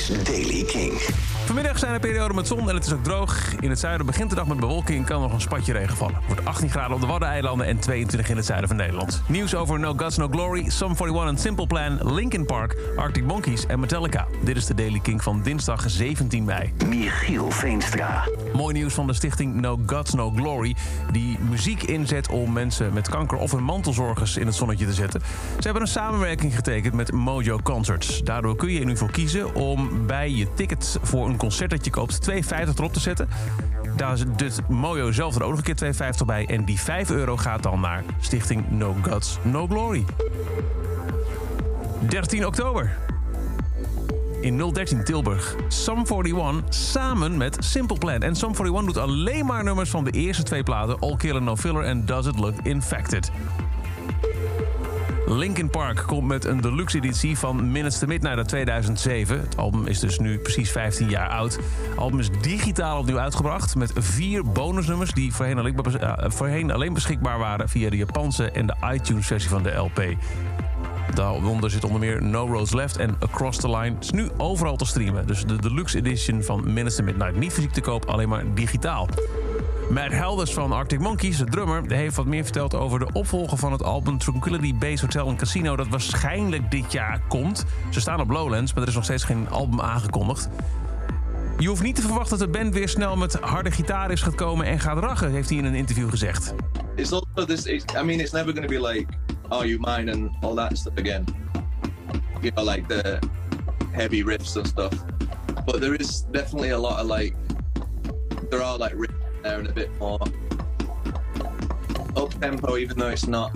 is Daily King. Vanmiddag zijn er perioden met zon en het is ook droog. In het zuiden begint de dag met bewolking en kan nog een spatje regen vallen. Het wordt 18 graden op de Waddeneilanden en 22 in het zuiden van Nederland. Nieuws over No Guts, No Glory, Sum 41 en Simple Plan, Linkin Park, Arctic Monkeys en Metallica. Dit is de Daily King van dinsdag 17 mei. Michiel Veenstra. Mooi nieuws van de stichting No Guts, No Glory... die muziek inzet om mensen met kanker of hun mantelzorgers in het zonnetje te zetten. Ze hebben een samenwerking getekend met Mojo Concerts. Daardoor kun je er nu voor kiezen om bij je ticket voor een concert dat je koopt 2,50 erop te zetten. Daar doet Mojo zelf er ook nog een keer 2,50 bij. En die 5 euro gaat dan naar stichting No Guts, No Glory. 13 oktober. In 013 Tilburg. Sum 41 samen met Simple Plan. En Sum 41 doet alleen maar nummers van de eerste twee platen... All Killer No Filler en Does It Look Infected. Linkin Park komt met een deluxe editie van Minutes to Midnight uit 2007. Het album is dus nu precies 15 jaar oud. Het album is digitaal opnieuw uitgebracht met vier bonusnummers... die voorheen alleen, alleen beschikbaar waren via de Japanse en de iTunes-versie van de LP. Daaronder zit onder meer No Roads Left en Across the Line. Het is nu overal te streamen. Dus de deluxe edition van Minutes to Midnight. Niet fysiek te koop, alleen maar digitaal. Matt Helders van Arctic Monkeys, de drummer, heeft wat meer verteld over de opvolger van het album Tranquility Base Hotel and Casino, dat waarschijnlijk dit jaar komt. Ze staan op Lowlands, maar er is nog steeds geen album aangekondigd. Je hoeft niet te verwachten dat de band weer snel met harde gitaar is gaat komen en gaat rachen, heeft hij in een interview gezegd. It's also this. It's, I mean, it's never going to be like, "Are you mine?" and all that stuff again. You know, like the heavy riffs and stuff. But there is definitely a lot of like, there are like riffs there and a bit more up tempo, even though it's not.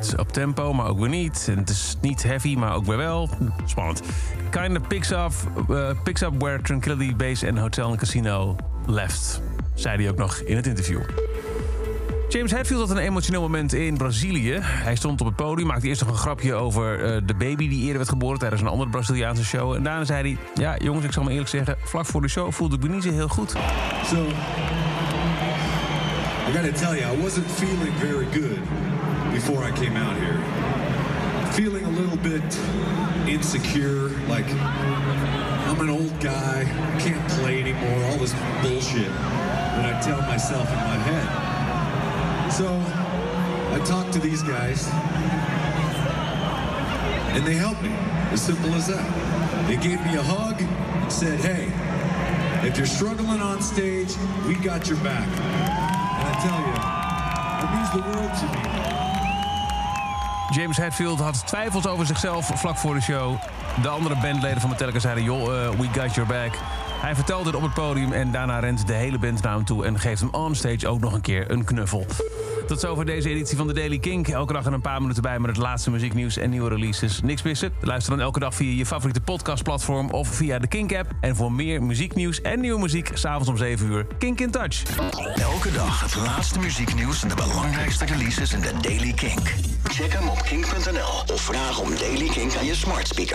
Het is op tempo, maar ook weer niet. En het is niet heavy, maar ook weer wel. Spannend. Kinda picks up, uh, picks up where Tranquility Base and Hotel and Casino left. Zei hij ook nog in het interview. James Hetfield had een emotioneel moment in Brazilië. Hij stond op het podium, maakte eerst nog een grapje over uh, de baby die eerder werd geboren tijdens een andere Braziliaanse show. En daarna zei hij: Ja, jongens, ik zal me eerlijk zeggen, vlak voor de show voelde ik me niet zo heel goed. So, I gotta tell you, I wasn't feeling very good before I came out here. Feeling a little bit insecure, like I'm an old guy, can't play anymore, all this bullshit that I tell myself in my head. So I talked to these guys, and they helped me. As simple as that. They gave me a hug and said, hey, if you're struggling on stage, we got your back. Tell. James Hetfield had twijfels over zichzelf vlak voor de show. De andere bandleden van Metallica zeiden, joh, uh, we got your back. Hij vertelde het op het podium en daarna rent de hele band naar hem toe... en geeft hem onstage ook nog een keer een knuffel. Tot zover deze editie van de Daily Kink. Elke dag er een paar minuten bij met het laatste muzieknieuws en nieuwe releases. Niks missen? Luister dan elke dag via je favoriete podcastplatform... of via de Kink-app. En voor meer muzieknieuws en nieuwe muziek... s'avonds om 7 uur, Kink in Touch. Elke dag het laatste muzieknieuws en de belangrijkste releases in de Daily Kink. Check hem op kink.nl of vraag om Daily Kink aan je smart speaker.